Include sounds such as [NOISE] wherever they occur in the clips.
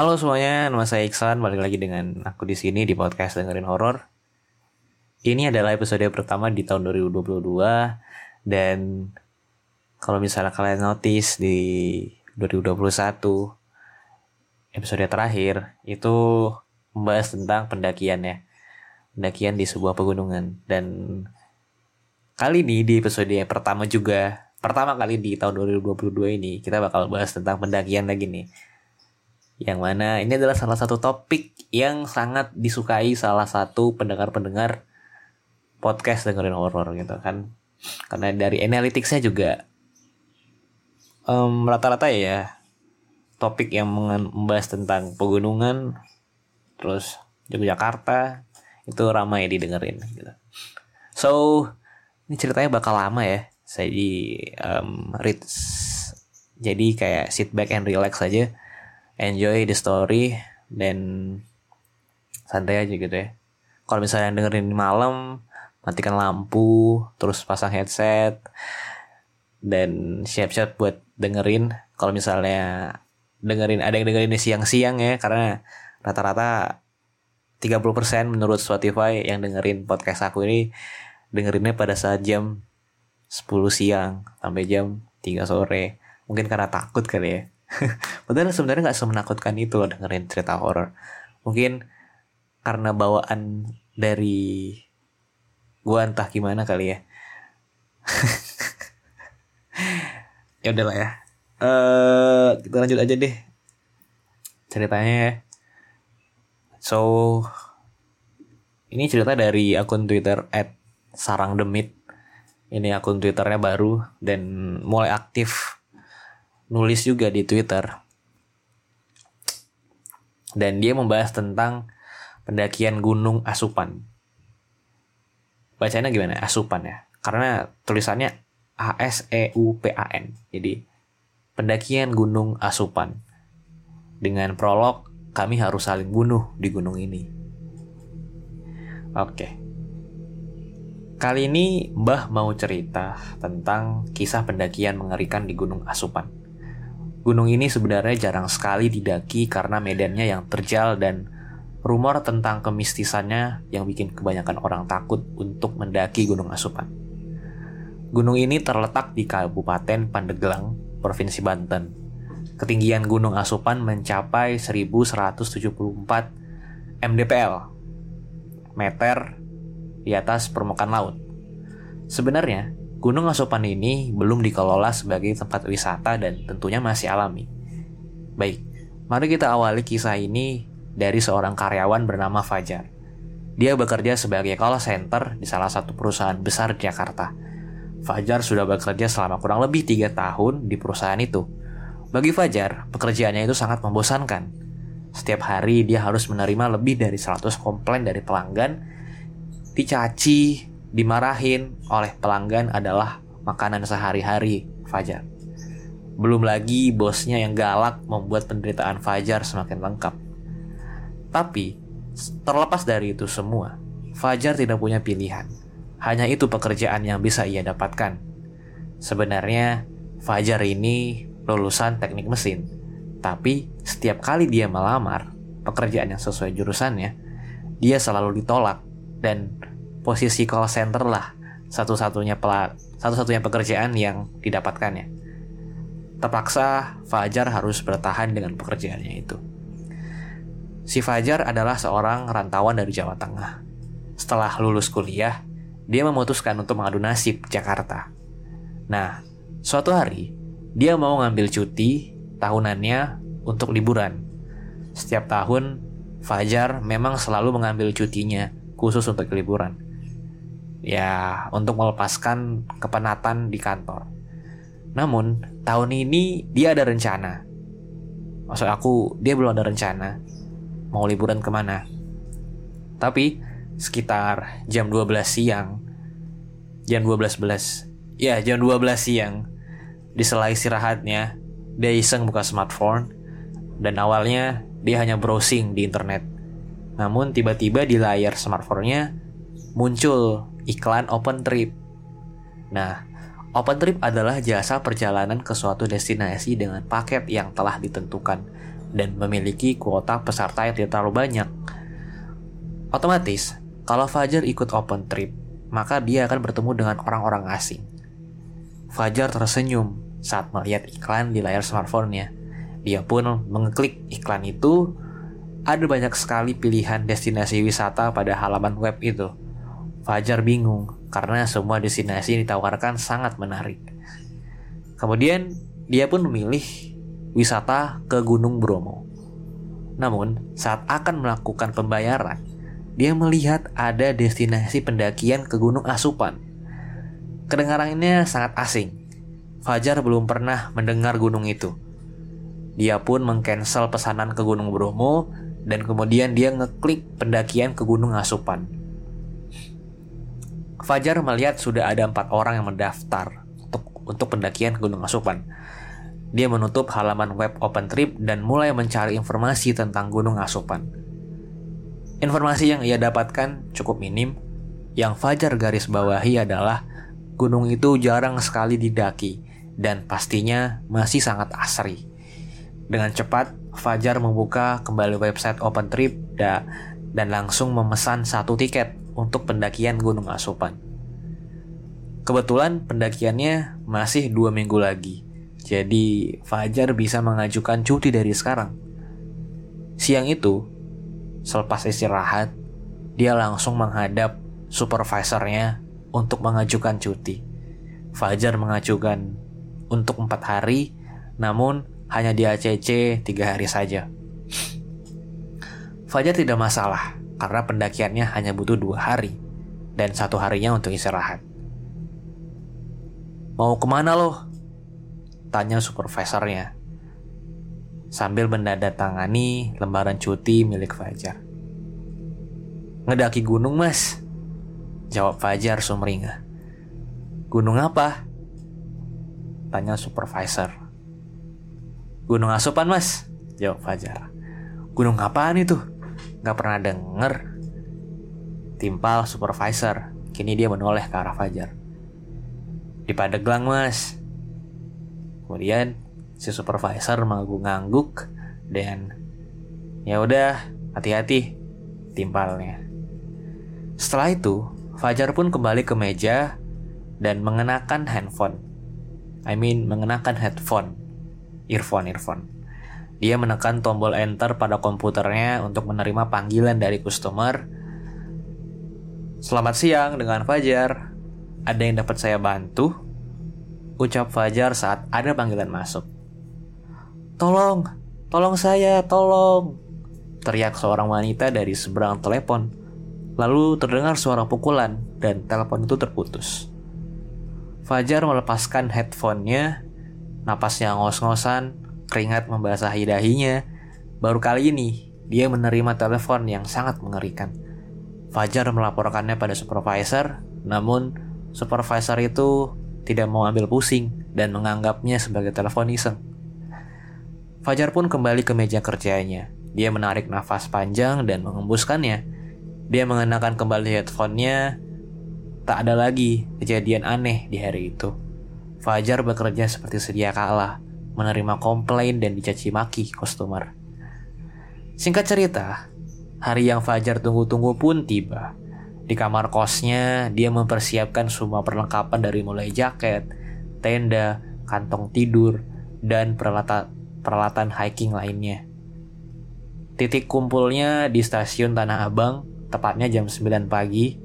Halo semuanya, nama saya Iksan, balik lagi dengan aku di sini di podcast dengerin horor. Ini adalah episode pertama di tahun 2022 dan kalau misalnya kalian notice di 2021 episode terakhir itu membahas tentang pendakian ya. Pendakian di sebuah pegunungan dan kali ini di episode pertama juga pertama kali di tahun 2022 ini kita bakal bahas tentang pendakian lagi nih yang mana ini adalah salah satu topik yang sangat disukai salah satu pendengar-pendengar podcast dengerin horor gitu kan. Karena dari analyticsnya juga um, rata-rata ya topik yang membahas tentang pegunungan terus Yogyakarta itu ramai didengerin gitu. So ini ceritanya bakal lama ya saya di um, read jadi kayak sit back and relax aja enjoy the story dan santai aja gitu ya. Kalau misalnya dengerin malam matikan lampu terus pasang headset dan siap-siap buat dengerin. Kalau misalnya dengerin ada yang dengerin siang-siang ya karena rata-rata 30% menurut Spotify yang dengerin podcast aku ini dengerinnya pada saat jam 10 siang sampai jam 3 sore. Mungkin karena takut kali ya [LAUGHS] Padahal sebenarnya nggak semenakutkan itu loh dengerin cerita horor. Mungkin karena bawaan dari gua entah gimana kali ya. [LAUGHS] ya udahlah ya. Eh uh, kita lanjut aja deh ceritanya ya. So ini cerita dari akun Twitter @sarangdemit. Ini akun Twitternya baru dan mulai aktif nulis juga di Twitter. Dan dia membahas tentang pendakian Gunung Asupan. Bacanya gimana? Asupan ya. Karena tulisannya A S E U P A N. Jadi pendakian Gunung Asupan. Dengan prolog, kami harus saling bunuh di gunung ini. Oke. Kali ini Mbah mau cerita tentang kisah pendakian mengerikan di Gunung Asupan. Gunung ini sebenarnya jarang sekali didaki karena medannya yang terjal dan rumor tentang kemistisannya yang bikin kebanyakan orang takut untuk mendaki Gunung Asupan. Gunung ini terletak di Kabupaten Pandeglang, Provinsi Banten. Ketinggian Gunung Asupan mencapai 1174 mdpl meter di atas permukaan laut. Sebenarnya, Gunung Asupan ini belum dikelola sebagai tempat wisata dan tentunya masih alami. Baik, mari kita awali kisah ini dari seorang karyawan bernama Fajar. Dia bekerja sebagai call center di salah satu perusahaan besar di Jakarta. Fajar sudah bekerja selama kurang lebih tiga tahun di perusahaan itu. Bagi Fajar, pekerjaannya itu sangat membosankan. Setiap hari dia harus menerima lebih dari 100 komplain dari pelanggan, dicaci, dimarahin oleh pelanggan adalah makanan sehari-hari Fajar. Belum lagi bosnya yang galak membuat penderitaan Fajar semakin lengkap. Tapi, terlepas dari itu semua, Fajar tidak punya pilihan. Hanya itu pekerjaan yang bisa ia dapatkan. Sebenarnya, Fajar ini lulusan teknik mesin. Tapi, setiap kali dia melamar pekerjaan yang sesuai jurusannya, dia selalu ditolak dan posisi call center lah satu-satunya satu-satunya pekerjaan yang didapatkannya. Terpaksa Fajar harus bertahan dengan pekerjaannya itu. Si Fajar adalah seorang rantauan dari Jawa Tengah. Setelah lulus kuliah, dia memutuskan untuk mengadu nasib Jakarta. Nah, suatu hari dia mau ngambil cuti tahunannya untuk liburan. Setiap tahun, Fajar memang selalu mengambil cutinya khusus untuk liburan. Ya, untuk melepaskan kepenatan di kantor. Namun, tahun ini dia ada rencana. Maksud aku, dia belum ada rencana mau liburan ke mana. Tapi, sekitar jam 12 siang, jam 12.11, ya jam 12 siang, di sela istirahatnya, dia iseng buka smartphone, dan awalnya dia hanya browsing di internet. Namun tiba-tiba di layar smartphone-nya muncul iklan open trip. Nah, Open trip adalah jasa perjalanan ke suatu destinasi dengan paket yang telah ditentukan dan memiliki kuota peserta yang tidak terlalu banyak. Otomatis, kalau Fajar ikut open trip, maka dia akan bertemu dengan orang-orang asing. Fajar tersenyum saat melihat iklan di layar smartphone-nya. Dia pun mengeklik iklan itu. Ada banyak sekali pilihan destinasi wisata pada halaman web itu. Fajar bingung karena semua destinasi yang ditawarkan sangat menarik. Kemudian dia pun memilih wisata ke Gunung Bromo. Namun, saat akan melakukan pembayaran, dia melihat ada destinasi pendakian ke Gunung Asupan. Kedengarannya sangat asing. Fajar belum pernah mendengar gunung itu. Dia pun mengcancel pesanan ke Gunung Bromo dan kemudian dia ngeklik pendakian ke Gunung Asupan. Fajar melihat sudah ada empat orang yang mendaftar untuk, untuk pendakian Gunung Asupan. Dia menutup halaman web OpenTrip dan mulai mencari informasi tentang Gunung Asupan. Informasi yang ia dapatkan cukup minim. Yang Fajar garis bawahi adalah gunung itu jarang sekali didaki dan pastinya masih sangat asri. Dengan cepat, Fajar membuka kembali website OpenTrip dan langsung memesan satu tiket untuk pendakian Gunung Asupan. Kebetulan pendakiannya masih dua minggu lagi, jadi Fajar bisa mengajukan cuti dari sekarang. Siang itu, selepas istirahat, dia langsung menghadap supervisornya untuk mengajukan cuti. Fajar mengajukan untuk empat hari, namun hanya di ACC tiga hari saja. Fajar tidak masalah karena pendakiannya hanya butuh dua hari dan satu harinya untuk istirahat. Mau ke mana loh? Tanya supervisornya sambil mendadatangani lembaran cuti milik Fajar. Ngedaki gunung mas, jawab Fajar sumringah. Gunung apa? Tanya supervisor. Gunung Asupan mas, jawab Fajar. Gunung apaan itu? Gak pernah denger. Timpal supervisor. Kini dia menoleh ke arah Fajar. Di Padeglang mas. Kemudian si supervisor mengangguk-ngangguk dan ya udah hati-hati timpalnya. Setelah itu, Fajar pun kembali ke meja dan mengenakan handphone. I mean mengenakan headphone, earphone, earphone. Dia menekan tombol enter pada komputernya untuk menerima panggilan dari customer. Selamat siang dengan Fajar. Ada yang dapat saya bantu? Ucap Fajar saat ada panggilan masuk. Tolong, tolong saya, tolong. Teriak seorang wanita dari seberang telepon. Lalu terdengar suara pukulan dan telepon itu terputus. Fajar melepaskan headphone-nya, napasnya ngos-ngosan, Keringat membasahi dahinya. Baru kali ini, dia menerima telepon yang sangat mengerikan. Fajar melaporkannya pada supervisor, namun supervisor itu tidak mau ambil pusing dan menganggapnya sebagai telepon iseng. Fajar pun kembali ke meja kerjanya. Dia menarik nafas panjang dan mengembuskannya. Dia mengenakan kembali headphone-nya. Tak ada lagi kejadian aneh di hari itu. Fajar bekerja seperti sedia kala menerima komplain dan dicaci maki customer. Singkat cerita, hari yang Fajar tunggu-tunggu pun tiba. Di kamar kosnya, dia mempersiapkan semua perlengkapan dari mulai jaket, tenda, kantong tidur, dan peralatan, peralatan hiking lainnya. Titik kumpulnya di stasiun Tanah Abang, tepatnya jam 9 pagi.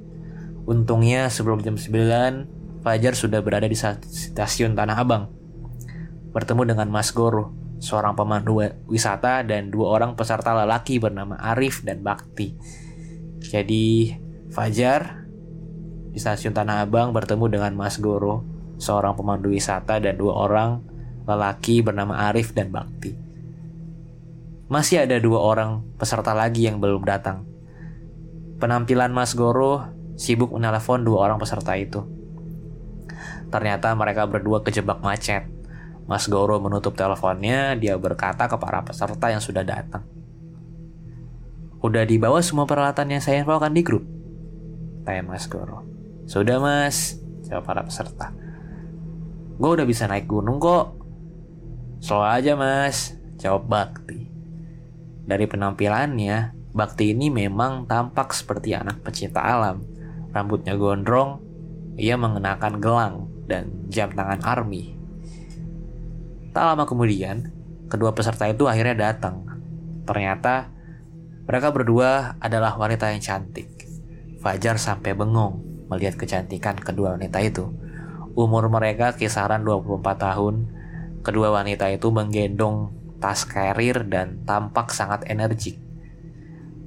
Untungnya sebelum jam 9, Fajar sudah berada di stasiun Tanah Abang. Bertemu dengan Mas Goro, seorang pemandu wisata dan dua orang peserta lelaki bernama Arif dan Bakti. Jadi Fajar di stasiun Tanah Abang bertemu dengan Mas Goro, seorang pemandu wisata dan dua orang lelaki bernama Arif dan Bakti. Masih ada dua orang peserta lagi yang belum datang. Penampilan Mas Goro sibuk menelepon dua orang peserta itu. Ternyata mereka berdua kejebak macet. Mas Goro menutup teleponnya, dia berkata ke para peserta yang sudah datang. Udah dibawa semua peralatan yang saya infokan di grup? Tanya Mas Goro. Sudah mas, jawab para peserta. Gue udah bisa naik gunung kok. Slow aja mas, jawab Bakti. Dari penampilannya, Bakti ini memang tampak seperti anak pecinta alam. Rambutnya gondrong, ia mengenakan gelang dan jam tangan army. Tak lama kemudian, kedua peserta itu akhirnya datang. Ternyata mereka berdua adalah wanita yang cantik. Fajar sampai bengong melihat kecantikan kedua wanita itu. Umur mereka kisaran 24 tahun. Kedua wanita itu menggendong tas karir dan tampak sangat energik.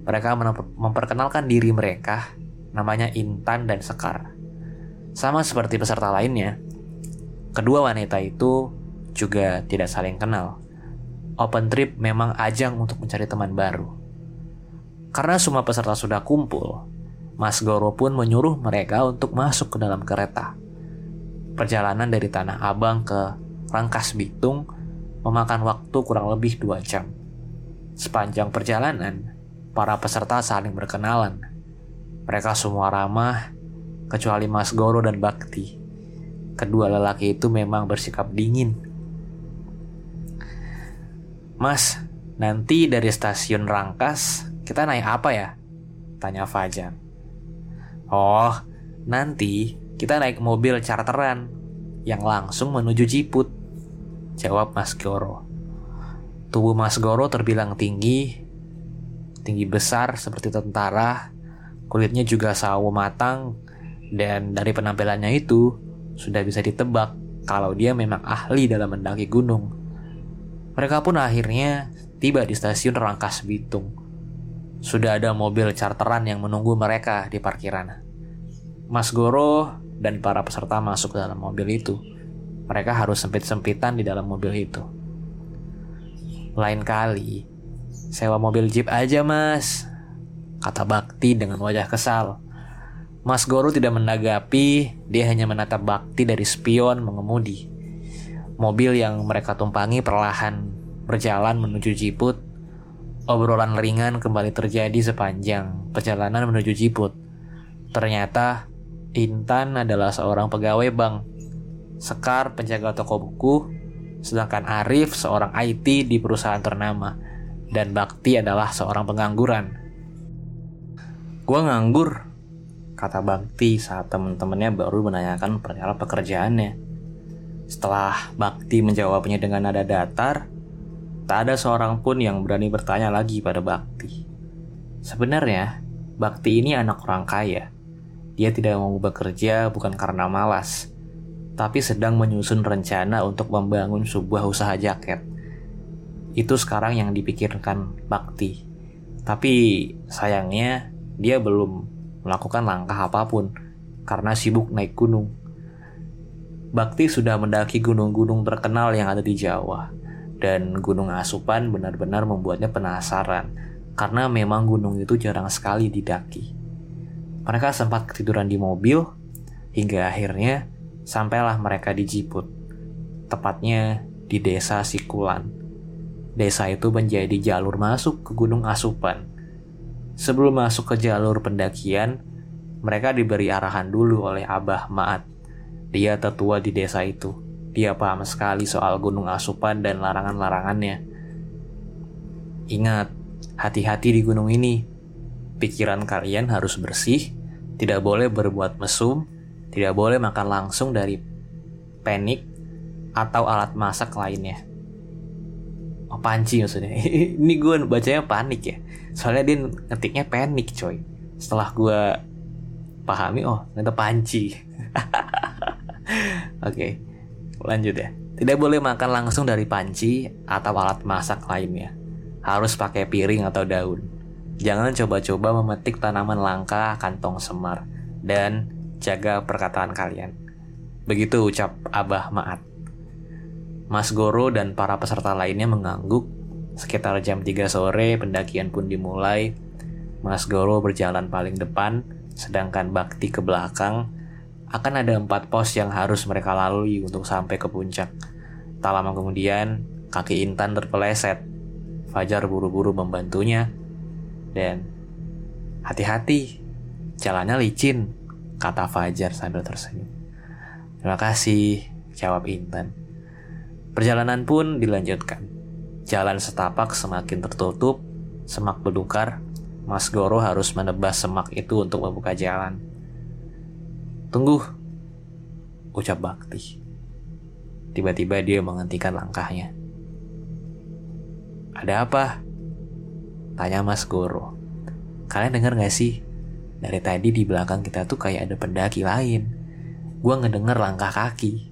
Mereka memperkenalkan diri mereka, namanya Intan dan Sekar. Sama seperti peserta lainnya, kedua wanita itu juga tidak saling kenal. Open trip memang ajang untuk mencari teman baru. Karena semua peserta sudah kumpul, Mas Goro pun menyuruh mereka untuk masuk ke dalam kereta. Perjalanan dari Tanah Abang ke Rangkas Bitung memakan waktu kurang lebih dua jam. Sepanjang perjalanan, para peserta saling berkenalan. Mereka semua ramah kecuali Mas Goro dan Bakti. Kedua lelaki itu memang bersikap dingin. Mas, nanti dari stasiun Rangkas kita naik apa ya? Tanya Fajar. Oh, nanti kita naik mobil charteran yang langsung menuju Jiput. Jawab Mas Goro. Tubuh Mas Goro terbilang tinggi, tinggi besar seperti tentara, kulitnya juga sawo matang, dan dari penampilannya itu, sudah bisa ditebak kalau dia memang ahli dalam mendaki gunung. Mereka pun akhirnya tiba di stasiun Rangkas Bitung. Sudah ada mobil charteran yang menunggu mereka di parkiran. Mas Goro dan para peserta masuk ke dalam mobil itu. Mereka harus sempit-sempitan di dalam mobil itu. Lain kali, sewa mobil jeep aja mas, kata Bakti dengan wajah kesal. Mas Goro tidak menanggapi, dia hanya menatap Bakti dari spion mengemudi. Mobil yang mereka tumpangi perlahan berjalan menuju Jiput. Obrolan ringan kembali terjadi sepanjang perjalanan menuju Jiput. Ternyata Intan adalah seorang pegawai bank. Sekar penjaga toko buku, sedangkan Arif seorang IT di perusahaan ternama dan Bakti adalah seorang pengangguran. Gua nganggur, kata Bakti saat teman-temannya baru menanyakan perihal pekerjaannya. Setelah Bakti menjawabnya dengan nada datar, tak ada seorang pun yang berani bertanya lagi pada Bakti. Sebenarnya, Bakti ini anak orang kaya. Dia tidak mau bekerja bukan karena malas, tapi sedang menyusun rencana untuk membangun sebuah usaha jaket. Itu sekarang yang dipikirkan Bakti. Tapi sayangnya dia belum melakukan langkah apa pun karena sibuk naik gunung. Bakti sudah mendaki gunung-gunung terkenal yang ada di Jawa, dan Gunung Asupan benar-benar membuatnya penasaran karena memang gunung itu jarang sekali didaki. Mereka sempat ketiduran di mobil hingga akhirnya sampailah mereka di Jiput, tepatnya di desa Sikulan. Desa itu menjadi jalur masuk ke Gunung Asupan Sebelum masuk ke jalur pendakian, mereka diberi arahan dulu oleh Abah Maat. Dia tetua di desa itu. Dia paham sekali soal gunung asupan dan larangan-larangannya. Ingat, hati-hati di gunung ini. Pikiran kalian harus bersih, tidak boleh berbuat mesum, tidak boleh makan langsung dari panik atau alat masak lainnya. Oh, panci maksudnya. [LAUGHS] ini gue bacanya panik ya soalnya dia ngetiknya panik coy setelah gue pahami oh ternyata panci [LAUGHS] Oke, lanjut ya. Tidak boleh makan langsung dari panci atau alat masak lainnya. Harus pakai piring atau daun. Jangan coba-coba memetik tanaman langka kantong semar dan jaga perkataan kalian. Begitu ucap Abah Maat. Mas Goro dan para peserta lainnya mengangguk. Sekitar jam 3 sore pendakian pun dimulai. Mas Goro berjalan paling depan, sedangkan Bakti ke belakang akan ada empat pos yang harus mereka lalui untuk sampai ke puncak. Tak lama kemudian, kaki Intan terpeleset. Fajar buru-buru membantunya. Dan, hati-hati, jalannya licin, kata Fajar sambil tersenyum. Terima kasih, jawab Intan. Perjalanan pun dilanjutkan. Jalan setapak semakin tertutup, semak belukar, Mas Goro harus menebas semak itu untuk membuka jalan. Tunggu, ucap Bakti. Tiba-tiba dia menghentikan langkahnya. Ada apa? Tanya Mas Goro. Kalian dengar gak sih? Dari tadi di belakang kita tuh kayak ada pendaki lain. Gua ngedenger langkah kaki.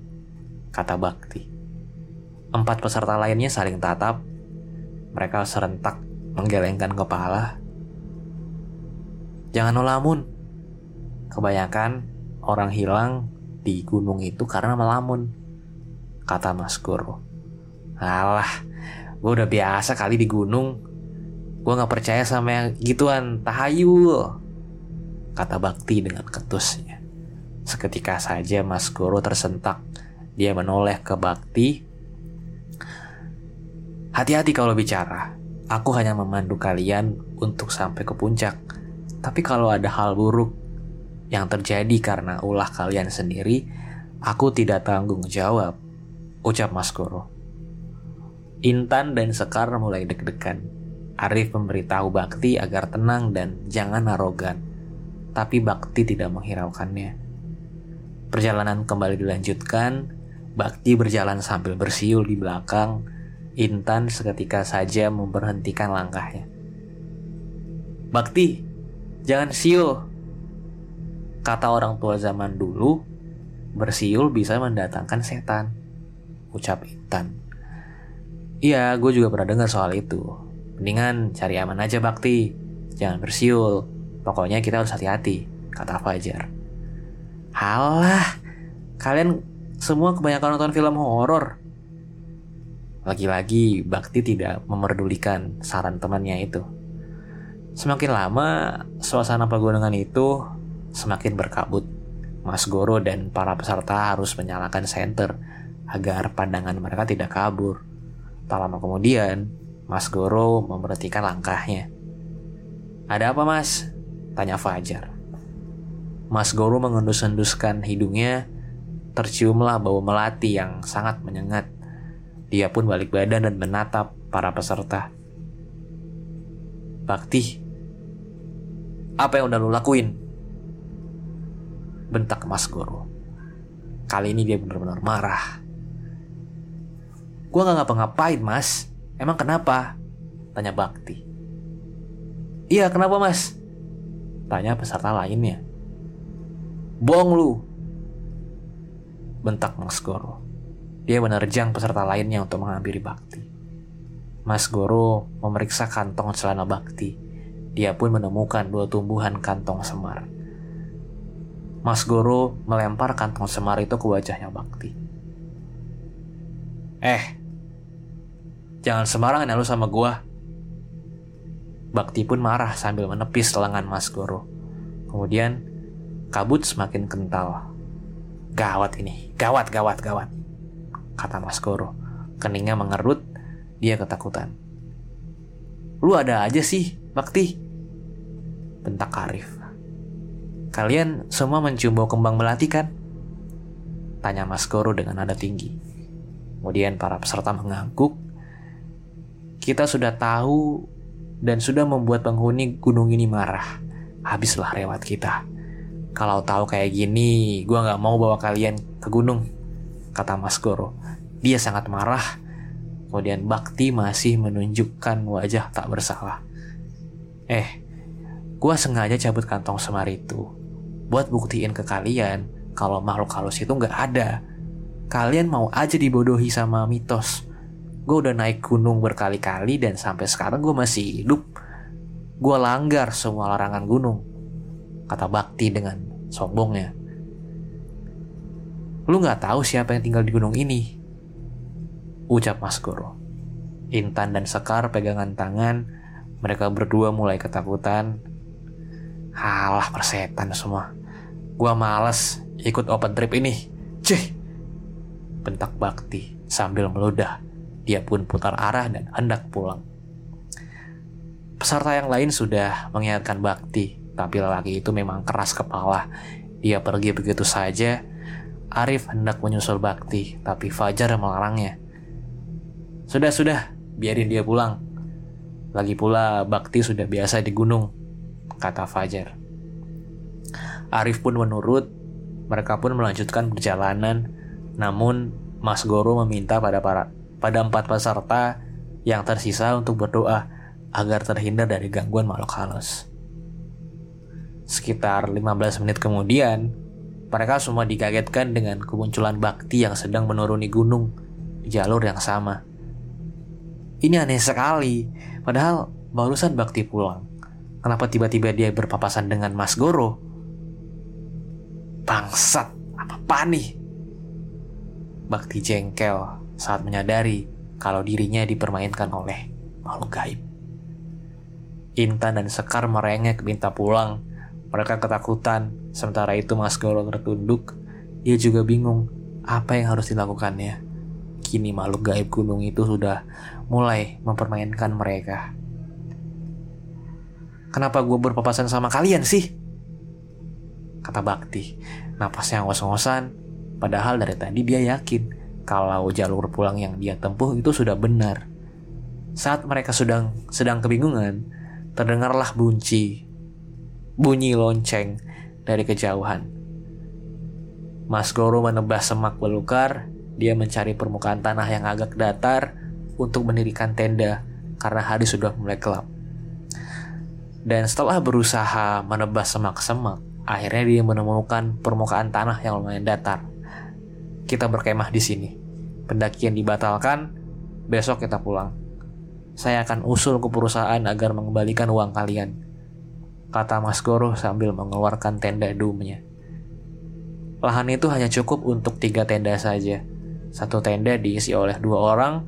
Kata Bakti. Empat peserta lainnya saling tatap. Mereka serentak menggelengkan kepala. Jangan nolamun. Kebanyakan orang hilang di gunung itu karena melamun, kata Mas Guru. Alah, gue udah biasa kali di gunung. Gue gak percaya sama yang gituan, tahayul. Kata Bakti dengan ketusnya. Seketika saja Mas Guru tersentak. Dia menoleh ke Bakti. Hati-hati kalau bicara. Aku hanya memandu kalian untuk sampai ke puncak. Tapi kalau ada hal buruk, yang terjadi karena ulah kalian sendiri, aku tidak tanggung jawab, ucap Mas Goro. Intan dan Sekar mulai deg-degan. Arif memberitahu Bakti agar tenang dan jangan arogan. Tapi Bakti tidak menghiraukannya. Perjalanan kembali dilanjutkan. Bakti berjalan sambil bersiul di belakang. Intan seketika saja memberhentikan langkahnya. Bakti, jangan siul, Kata orang tua zaman dulu, bersiul bisa mendatangkan setan. Ucap Intan. Iya, gue juga pernah dengar soal itu. Mendingan cari aman aja Bakti. Jangan bersiul. Pokoknya kita harus hati-hati, kata Fajar. Halah, kalian semua kebanyakan nonton film horor. Lagi-lagi Bakti tidak memerdulikan saran temannya itu. Semakin lama, suasana pegunungan itu semakin berkabut. Mas Goro dan para peserta harus menyalakan senter agar pandangan mereka tidak kabur. Tak lama kemudian, Mas Goro memperhatikan langkahnya. Ada apa mas? Tanya Fajar. Mas Goro mengendus-enduskan hidungnya, terciumlah bau melati yang sangat menyengat. Dia pun balik badan dan menatap para peserta. Bakti, apa yang udah lu lakuin? bentak Mas Goro. Kali ini dia benar-benar marah. Gua gak ngapa-ngapain mas. Emang kenapa? Tanya Bakti. Iya kenapa mas? Tanya peserta lainnya. Bohong lu. Bentak Mas Goro. Dia menerjang peserta lainnya untuk menghampiri Bakti. Mas Goro memeriksa kantong celana Bakti. Dia pun menemukan dua tumbuhan kantong semar. Mas Goro melempar kantong semar itu ke wajahnya Bakti. Eh, jangan sembarangan ya lu sama gua. Bakti pun marah sambil menepis lengan Mas Goro. Kemudian kabut semakin kental. Gawat ini, gawat, gawat, gawat. Kata Mas Goro. Keningnya mengerut, dia ketakutan. Lu ada aja sih, Bakti. Bentak Arif. Kalian semua mencium bau kembang melati kan? Tanya Mas Goro dengan nada tinggi. Kemudian para peserta mengangguk. Kita sudah tahu dan sudah membuat penghuni gunung ini marah. Habislah lewat kita. Kalau tahu kayak gini, gue nggak mau bawa kalian ke gunung, kata Mas Goro. Dia sangat marah. Kemudian Bakti masih menunjukkan wajah tak bersalah. Eh, gue sengaja cabut kantong semar itu buat buktiin ke kalian kalau makhluk halus itu nggak ada. Kalian mau aja dibodohi sama mitos. Gue udah naik gunung berkali-kali dan sampai sekarang gue masih hidup. Gue langgar semua larangan gunung. Kata Bakti dengan sombongnya. Lu nggak tahu siapa yang tinggal di gunung ini. Ucap Mas Goro. Intan dan Sekar pegangan tangan. Mereka berdua mulai ketakutan. Halah persetan semua. Gua males ikut open trip ini. Cih! Bentak Bakti sambil meludah. Dia pun putar arah dan hendak pulang. Peserta yang lain sudah mengingatkan Bakti, tapi lelaki itu memang keras kepala. Dia pergi begitu saja. Arif hendak menyusul Bakti, tapi Fajar melarangnya. Sudah, sudah, biarin dia pulang. Lagi pula Bakti sudah biasa di gunung, kata Fajar. Arif pun menurut, mereka pun melanjutkan perjalanan, namun Mas Goro meminta pada para pada empat peserta yang tersisa untuk berdoa agar terhindar dari gangguan makhluk halus. Sekitar 15 menit kemudian, mereka semua dikagetkan dengan kemunculan bakti yang sedang menuruni gunung di jalur yang sama. Ini aneh sekali, padahal barusan bakti pulang. Kenapa tiba-tiba dia berpapasan dengan Mas Goro? Bangsat, apa nih? Bakti jengkel saat menyadari kalau dirinya dipermainkan oleh makhluk gaib. Intan dan Sekar merengek minta pulang. Mereka ketakutan, sementara itu Mas Goro tertunduk. Ia juga bingung apa yang harus dilakukannya. Kini makhluk gaib gunung itu sudah mulai mempermainkan mereka. Kenapa gue berpapasan sama kalian sih? kata Bakti. Napasnya ngos-ngosan, padahal dari tadi dia yakin kalau jalur pulang yang dia tempuh itu sudah benar. Saat mereka sedang sedang kebingungan, terdengarlah bunyi bunyi lonceng dari kejauhan. Mas Goro menebas semak belukar, dia mencari permukaan tanah yang agak datar untuk mendirikan tenda karena hari sudah mulai gelap. Dan setelah berusaha menebas semak-semak, Akhirnya dia menemukan permukaan tanah yang lumayan datar. Kita berkemah di sini. Pendakian dibatalkan, besok kita pulang. Saya akan usul ke perusahaan agar mengembalikan uang kalian. Kata Mas Goro sambil mengeluarkan tenda doomnya. Lahan itu hanya cukup untuk tiga tenda saja. Satu tenda diisi oleh dua orang,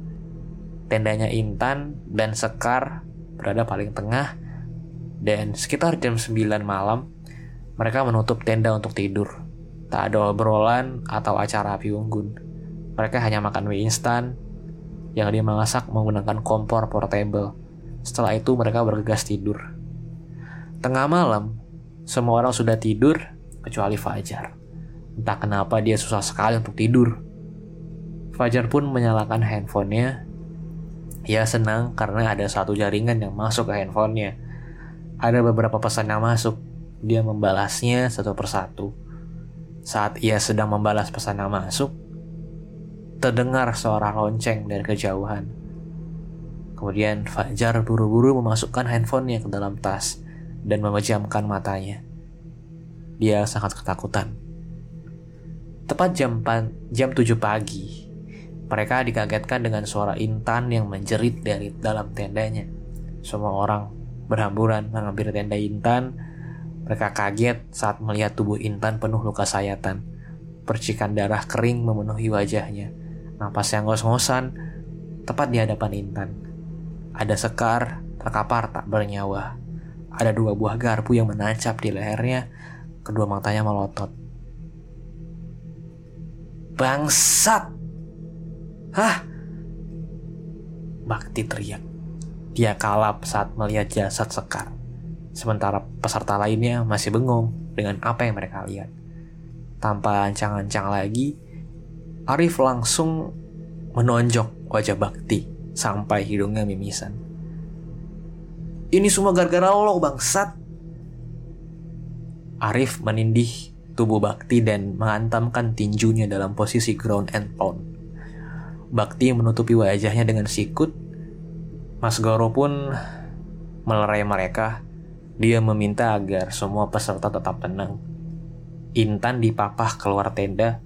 tendanya Intan dan Sekar berada paling tengah, dan sekitar jam 9 malam, mereka menutup tenda untuk tidur. Tak ada obrolan atau acara api unggun. Mereka hanya makan mie instan yang dia masak menggunakan kompor portable. Setelah itu mereka bergegas tidur. Tengah malam, semua orang sudah tidur kecuali Fajar. Entah kenapa dia susah sekali untuk tidur. Fajar pun menyalakan handphonenya. Ia senang karena ada satu jaringan yang masuk ke handphonenya. Ada beberapa pesan yang masuk, dia membalasnya satu persatu. Saat ia sedang membalas pesan yang masuk, terdengar suara lonceng dari kejauhan. Kemudian Fajar buru-buru memasukkan handphonenya ke dalam tas dan memejamkan matanya. Dia sangat ketakutan. Tepat jam, jam 7 pagi, mereka dikagetkan dengan suara Intan yang menjerit dari dalam tendanya. Semua orang berhamburan mengambil tenda Intan mereka kaget saat melihat tubuh Intan penuh luka sayatan. Percikan darah kering memenuhi wajahnya. Napas yang ngos-ngosan tepat di hadapan Intan. Ada sekar terkapar tak bernyawa. Ada dua buah garpu yang menancap di lehernya. Kedua matanya melotot. Bangsat! Hah? Bakti teriak. Dia kalap saat melihat jasad sekar. Sementara peserta lainnya masih bengong dengan apa yang mereka lihat. Tanpa ancang-ancang lagi, Arif langsung menonjok wajah Bakti sampai hidungnya mimisan. Ini semua gara-gara lo bangsat. Arif menindih tubuh Bakti dan mengantamkan tinjunya dalam posisi ground and pound. Bakti menutupi wajahnya dengan sikut. Mas Goro pun melerai mereka dia meminta agar semua peserta tetap tenang. Intan dipapah keluar tenda.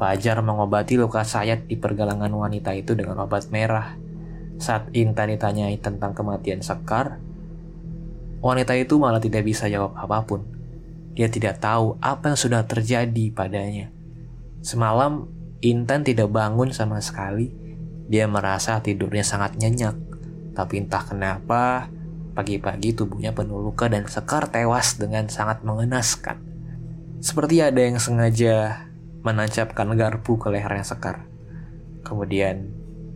Fajar mengobati luka sayat di pergelangan wanita itu dengan obat merah. Saat Intan ditanyai tentang kematian Sekar, wanita itu malah tidak bisa jawab apa pun. Dia tidak tahu apa yang sudah terjadi padanya. Semalam, Intan tidak bangun sama sekali. Dia merasa tidurnya sangat nyenyak. Tapi entah kenapa, pagi-pagi tubuhnya penuh luka dan Sekar tewas dengan sangat mengenaskan. Seperti ada yang sengaja menancapkan garpu ke lehernya Sekar. Kemudian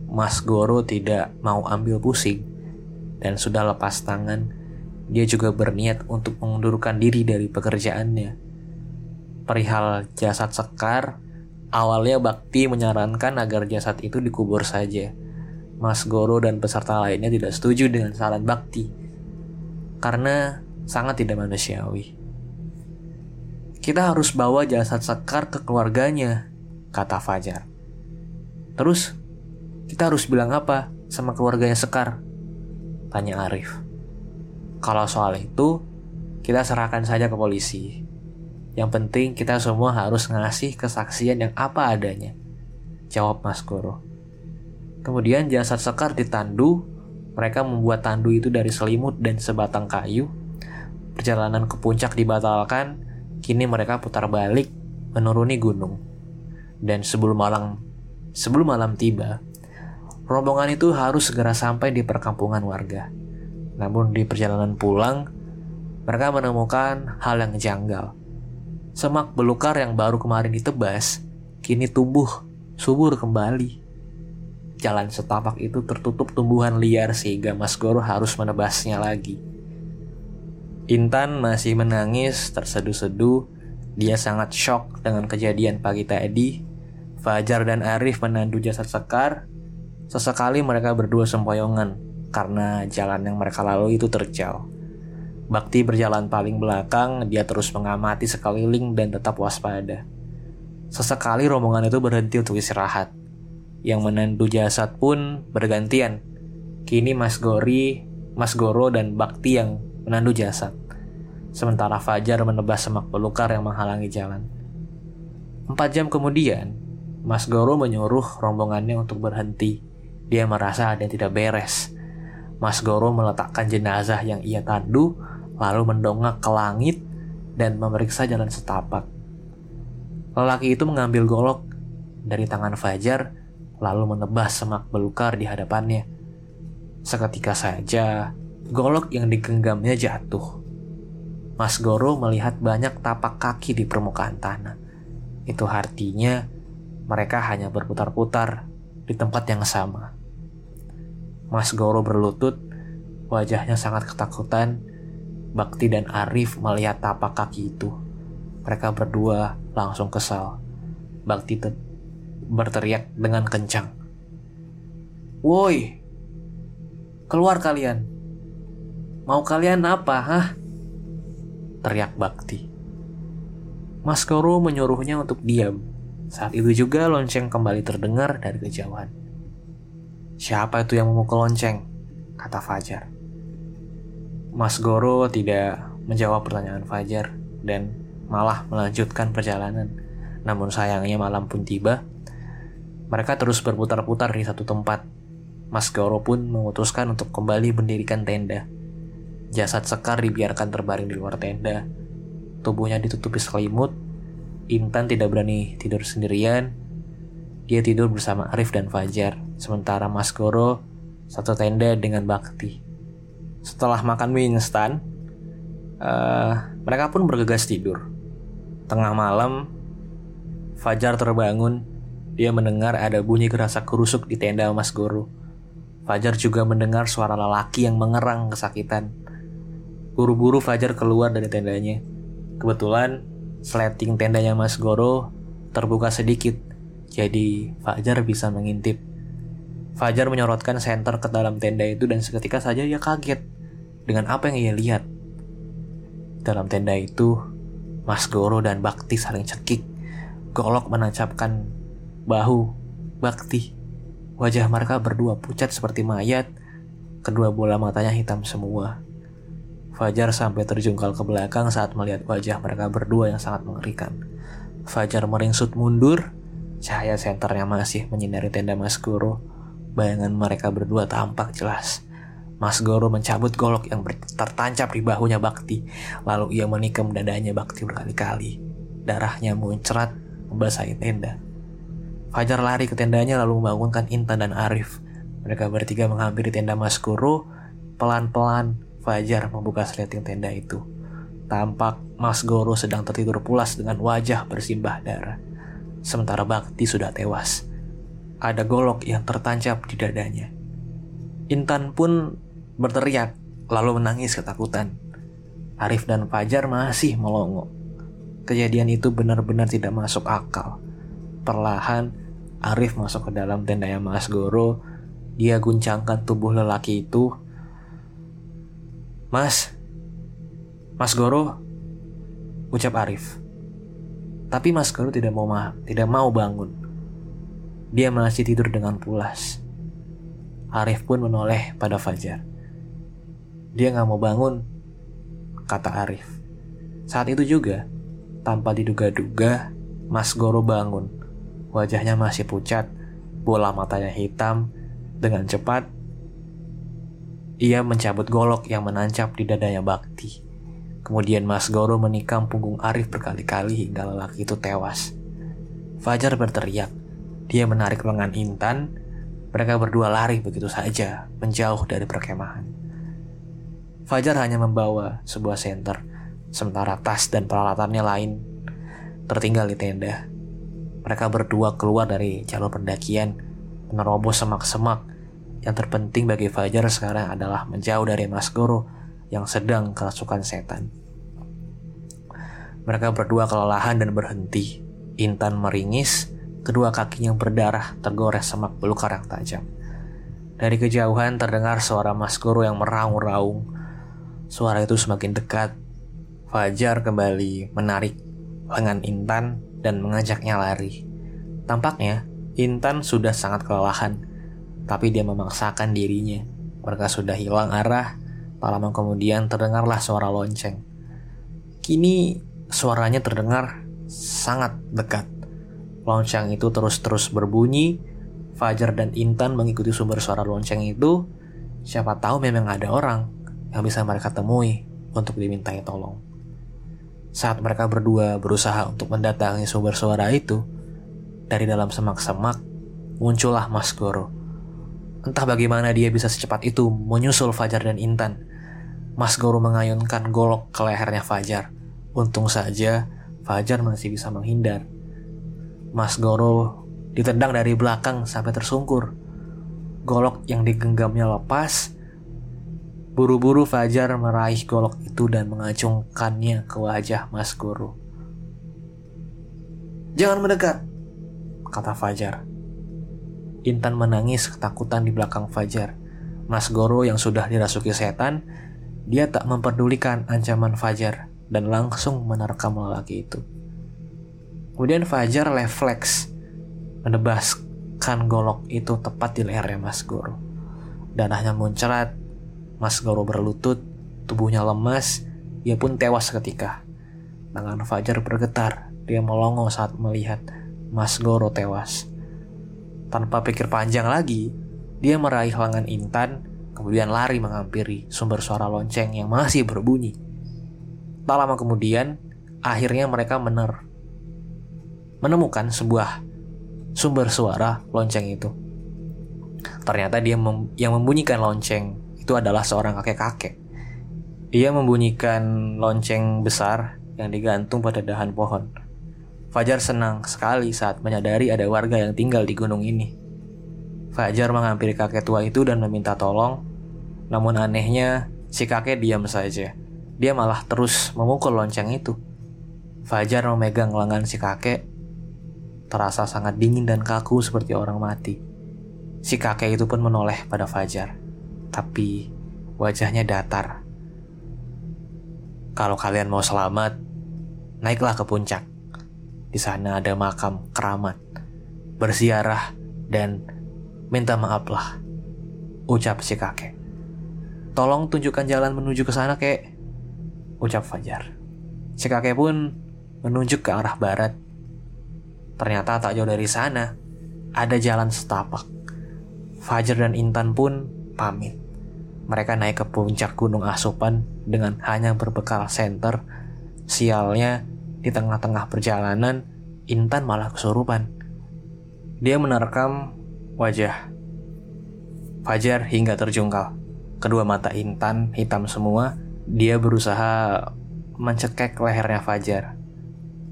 Mas Goro tidak mau ambil pusing dan sudah lepas tangan. Dia juga berniat untuk mengundurkan diri dari pekerjaannya. Perihal jasad Sekar, awalnya Bakti menyarankan agar jasad itu dikubur saja. Mas Goro dan peserta lainnya tidak setuju dengan saran Bakti karena sangat tidak manusiawi. Kita harus bawa jasad Sekar ke keluarganya, kata Fajar. Terus, kita harus bilang apa sama keluarganya Sekar? Tanya Arif. Kalau soal itu, kita serahkan saja ke polisi. Yang penting kita semua harus ngasih kesaksian yang apa adanya. Jawab Mas Goro. Kemudian jasad Sekar ditandu, mereka membuat tandu itu dari selimut dan sebatang kayu. Perjalanan ke puncak dibatalkan Kini mereka putar balik menuruni gunung. Dan sebelum malam sebelum malam tiba, rombongan itu harus segera sampai di perkampungan warga. Namun di perjalanan pulang, mereka menemukan hal yang janggal. Semak belukar yang baru kemarin ditebas, kini tumbuh subur kembali. Jalan setapak itu tertutup tumbuhan liar sehingga Mas Goro harus menebasnya lagi. Intan masih menangis terseduh-seduh. Dia sangat shock dengan kejadian pagi tadi. Fajar dan Arif menandu jasad Sekar. Sesekali mereka berdua sempoyongan karena jalan yang mereka lalui itu terjal. Bakti berjalan paling belakang, dia terus mengamati sekeliling dan tetap waspada. Sesekali rombongan itu berhenti untuk istirahat. Yang menandu jasad pun bergantian. Kini Mas Gori, Mas Goro dan Bakti yang menandu jasad. Sementara Fajar menebas semak belukar yang menghalangi jalan. Empat jam kemudian, Mas Goro menyuruh rombongannya untuk berhenti. Dia merasa ada yang tidak beres. Mas Goro meletakkan jenazah yang ia tandu, lalu mendongak ke langit dan memeriksa jalan setapak. Lelaki itu mengambil golok dari tangan Fajar, lalu menebas semak belukar di hadapannya. Seketika saja, golok yang digenggamnya jatuh. Mas Goro melihat banyak tapak kaki di permukaan tanah. Itu artinya mereka hanya berputar-putar di tempat yang sama. Mas Goro berlutut, wajahnya sangat ketakutan. Bakti dan Arif melihat tapak kaki itu. Mereka berdua langsung kesal. Bakti berteriak dengan kencang. Woi, keluar kalian. Mau kalian apa, hah? Teriak Bakti. Mas Koro menyuruhnya untuk diam. Saat itu juga lonceng kembali terdengar dari kejauhan. Siapa itu yang memukul lonceng? Kata Fajar. Mas Goro tidak menjawab pertanyaan Fajar dan malah melanjutkan perjalanan. Namun sayangnya malam pun tiba. Mereka terus berputar-putar di satu tempat. Mas Goro pun memutuskan untuk kembali mendirikan tenda. Jasad Sekar dibiarkan terbaring di luar tenda. Tubuhnya ditutupi selimut. Intan tidak berani tidur sendirian. Dia tidur bersama Arif dan Fajar. Sementara Mas Goro satu tenda dengan Bakti. Setelah makan mie instan, uh, mereka pun bergegas tidur. Tengah malam, Fajar terbangun. Dia mendengar ada bunyi kerasa kerusuk di tenda Mas Goro. Fajar juga mendengar suara lelaki yang mengerang kesakitan. Buru-buru Fajar keluar dari tendanya. Kebetulan sleting tendanya Mas Goro terbuka sedikit, jadi Fajar bisa mengintip. Fajar menyorotkan senter ke dalam tenda itu dan seketika saja ia kaget dengan apa yang ia lihat. Dalam tenda itu, Mas Goro dan Bakti saling cekik. Golok menancapkan bahu Bakti. Wajah mereka berdua pucat seperti mayat, kedua bola matanya hitam semua. Fajar sampai terjungkal ke belakang saat melihat wajah mereka berdua yang sangat mengerikan. Fajar meringsut mundur, cahaya senternya masih menyinari tenda Mas Guru. Bayangan mereka berdua tampak jelas. Mas Goro mencabut golok yang tertancap di bahunya Bakti. Lalu ia menikam dadanya Bakti berkali-kali. Darahnya muncrat membasahi tenda. Fajar lari ke tendanya lalu membangunkan Intan dan Arif. Mereka bertiga menghampiri tenda Mas Guru. Pelan-pelan Fajar membuka sleting tenda itu. Tampak Mas Goro sedang tertidur pulas dengan wajah bersimbah darah. Sementara Bakti sudah tewas. Ada golok yang tertancap di dadanya. Intan pun berteriak, lalu menangis ketakutan. Arif dan Fajar masih melongo. Kejadian itu benar-benar tidak masuk akal. Perlahan, Arif masuk ke dalam tenda yang Mas Goro. Dia guncangkan tubuh lelaki itu. Mas, Mas Goro, ucap Arif. Tapi Mas Goro tidak mau ma tidak mau bangun. Dia masih tidur dengan pulas. Arif pun menoleh pada Fajar. Dia nggak mau bangun, kata Arif. Saat itu juga, tanpa diduga-duga, Mas Goro bangun. Wajahnya masih pucat, bola matanya hitam. Dengan cepat, ia mencabut golok yang menancap di dadanya Bakti. Kemudian Mas Goro menikam punggung Arif berkali-kali hingga lelaki itu tewas. Fajar berteriak. Dia menarik lengan Intan. Mereka berdua lari begitu saja, menjauh dari perkemahan. Fajar hanya membawa sebuah senter, sementara tas dan peralatannya lain tertinggal di tenda. Mereka berdua keluar dari jalur pendakian, menerobos semak-semak. Yang terpenting bagi Fajar sekarang adalah menjauh dari Mas Goro yang sedang kerasukan setan. Mereka berdua kelelahan dan berhenti. Intan meringis, kedua kakinya berdarah tergores semak belukar yang tajam. Dari kejauhan terdengar suara Mas Guru yang meraung-raung. Suara itu semakin dekat. Fajar kembali menarik lengan Intan dan mengajaknya lari. Tampaknya Intan sudah sangat kelelahan, tapi dia memaksakan dirinya. Mereka sudah hilang arah Tak lama kemudian terdengarlah suara lonceng. Kini suaranya terdengar sangat dekat. Lonceng itu terus-terus berbunyi. Fajar dan Intan mengikuti sumber suara lonceng itu. Siapa tahu memang ada orang yang bisa mereka temui untuk dimintai tolong. Saat mereka berdua berusaha untuk mendatangi sumber suara itu, dari dalam semak-semak muncullah Mas Goro. Entah bagaimana dia bisa secepat itu menyusul Fajar dan Intan. Mas Guru mengayunkan golok ke lehernya Fajar. Untung saja Fajar masih bisa menghindar. Mas Guru ditendang dari belakang sampai tersungkur. Golok yang digenggamnya lepas. Buru-buru Fajar meraih golok itu dan mengacungkannya ke wajah Mas Guru. Jangan mendekat, kata Fajar. Intan menangis ketakutan di belakang Fajar. Mas Goro yang sudah dirasuki setan dia tak memperdulikan ancaman Fajar dan langsung menerkam lelaki itu. Kemudian Fajar refleks menebaskan golok itu tepat di lehernya Mas Goro. Danahnya muncrat, Mas Goro berlutut, tubuhnya lemas, ia pun tewas seketika. Tangan Fajar bergetar, dia melongo saat melihat Mas Goro tewas. Tanpa pikir panjang lagi, dia meraih lengan Intan kemudian lari menghampiri sumber suara lonceng yang masih berbunyi. Tak lama kemudian, akhirnya mereka mener menemukan sebuah sumber suara lonceng itu. Ternyata dia mem yang membunyikan lonceng itu adalah seorang kakek-kakek. Ia membunyikan lonceng besar yang digantung pada dahan pohon. Fajar senang sekali saat menyadari ada warga yang tinggal di gunung ini. Fajar menghampiri kakek tua itu dan meminta tolong. Namun anehnya, si kakek diam saja. Dia malah terus memukul lonceng itu. Fajar memegang lengan si kakek. Terasa sangat dingin dan kaku seperti orang mati. Si kakek itu pun menoleh pada Fajar. Tapi wajahnya datar. Kalau kalian mau selamat, naiklah ke puncak. Di sana ada makam keramat, bersiarah, dan Minta maaflah, ucap si kakek. Tolong tunjukkan jalan menuju ke sana, kek, ucap Fajar. Si kakek pun menunjuk ke arah barat. Ternyata tak jauh dari sana, ada jalan setapak. Fajar dan Intan pun pamit. Mereka naik ke puncak gunung asupan dengan hanya berbekal senter. Sialnya, di tengah-tengah perjalanan, Intan malah kesurupan. Dia menerkam wajah Fajar hingga terjungkal. Kedua mata Intan hitam semua. Dia berusaha mencekek lehernya Fajar.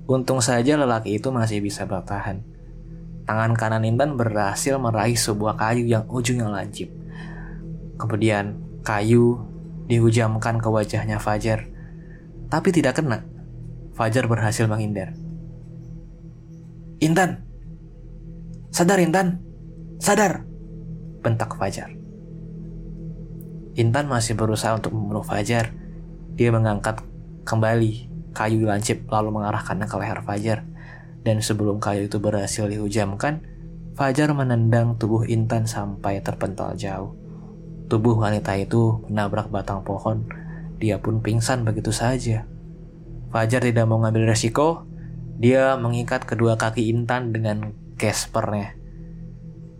Untung saja lelaki itu masih bisa bertahan. Tangan kanan Intan berhasil meraih sebuah kayu yang ujungnya lancip. Kemudian kayu dihujamkan ke wajahnya Fajar. Tapi tidak kena. Fajar berhasil menghindar. Intan! Sadar Intan! Sadar! bentak Fajar. Intan masih berusaha untuk membunuh Fajar. Dia mengangkat kembali kayu lancip lalu mengarahkannya ke leher Fajar. Dan sebelum kayu itu berhasil dihujamkan, Fajar menendang tubuh Intan sampai terpental jauh. Tubuh wanita itu menabrak batang pohon. Dia pun pingsan begitu saja. Fajar tidak mau ngambil resiko. Dia mengikat kedua kaki Intan dengan gespernya.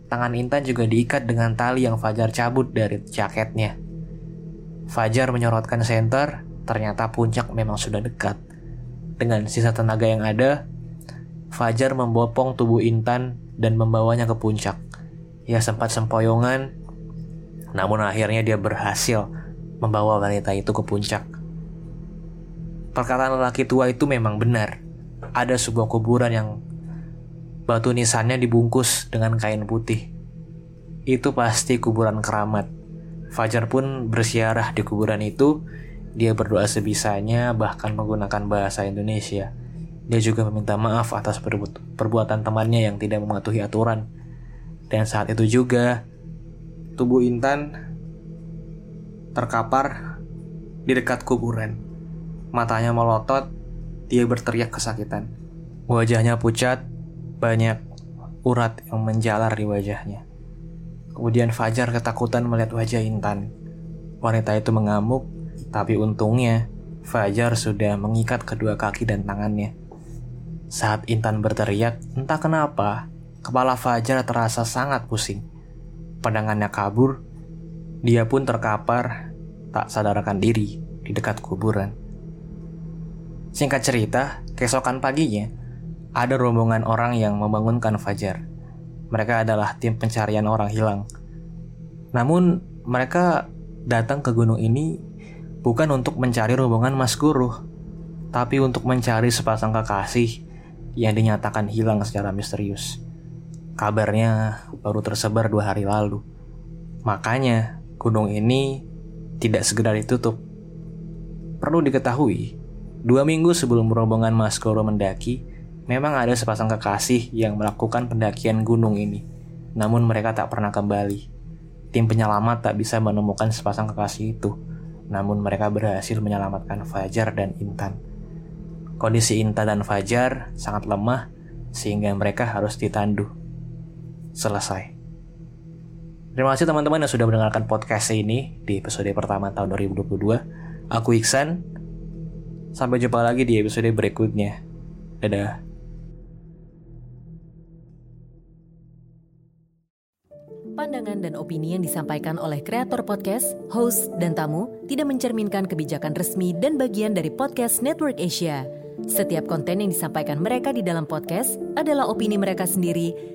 Tangan Intan juga diikat dengan tali yang Fajar cabut dari jaketnya. Fajar menyorotkan senter, ternyata puncak memang sudah dekat. Dengan sisa tenaga yang ada, Fajar membopong tubuh Intan dan membawanya ke puncak. Ia sempat sempoyongan, namun akhirnya dia berhasil membawa wanita itu ke puncak. Perkataan lelaki tua itu memang benar. Ada sebuah kuburan yang Batu nisannya dibungkus dengan kain putih. Itu pasti kuburan keramat. Fajar pun bersiarah di kuburan itu. Dia berdoa sebisanya, bahkan menggunakan bahasa Indonesia. Dia juga meminta maaf atas perbu perbuatan temannya yang tidak mematuhi aturan. Dan saat itu juga, tubuh Intan terkapar di dekat kuburan. Matanya melotot, dia berteriak kesakitan. Wajahnya pucat, banyak urat yang menjalar di wajahnya. Kemudian Fajar ketakutan melihat wajah Intan. Wanita itu mengamuk, tapi untungnya Fajar sudah mengikat kedua kaki dan tangannya. Saat Intan berteriak, entah kenapa, kepala Fajar terasa sangat pusing. Pandangannya kabur, dia pun terkapar, tak sadarkan diri di dekat kuburan. Singkat cerita, keesokan paginya, ada rombongan orang yang membangunkan Fajar. Mereka adalah tim pencarian orang hilang. Namun, mereka datang ke gunung ini bukan untuk mencari rombongan Mas Guru, tapi untuk mencari sepasang kekasih yang dinyatakan hilang secara misterius. Kabarnya baru tersebar dua hari lalu. Makanya, gunung ini tidak segera ditutup. Perlu diketahui, dua minggu sebelum rombongan Mas Guru mendaki, Memang ada sepasang kekasih yang melakukan pendakian gunung ini, namun mereka tak pernah kembali. Tim penyelamat tak bisa menemukan sepasang kekasih itu, namun mereka berhasil menyelamatkan Fajar dan Intan. Kondisi Intan dan Fajar sangat lemah, sehingga mereka harus ditandu. Selesai. Terima kasih teman-teman yang sudah mendengarkan podcast ini di episode pertama tahun 2022. Aku Iksan. Sampai jumpa lagi di episode berikutnya. Dadah. Pandangan dan opini yang disampaikan oleh kreator podcast, host, dan tamu tidak mencerminkan kebijakan resmi dan bagian dari podcast Network Asia. Setiap konten yang disampaikan mereka di dalam podcast adalah opini mereka sendiri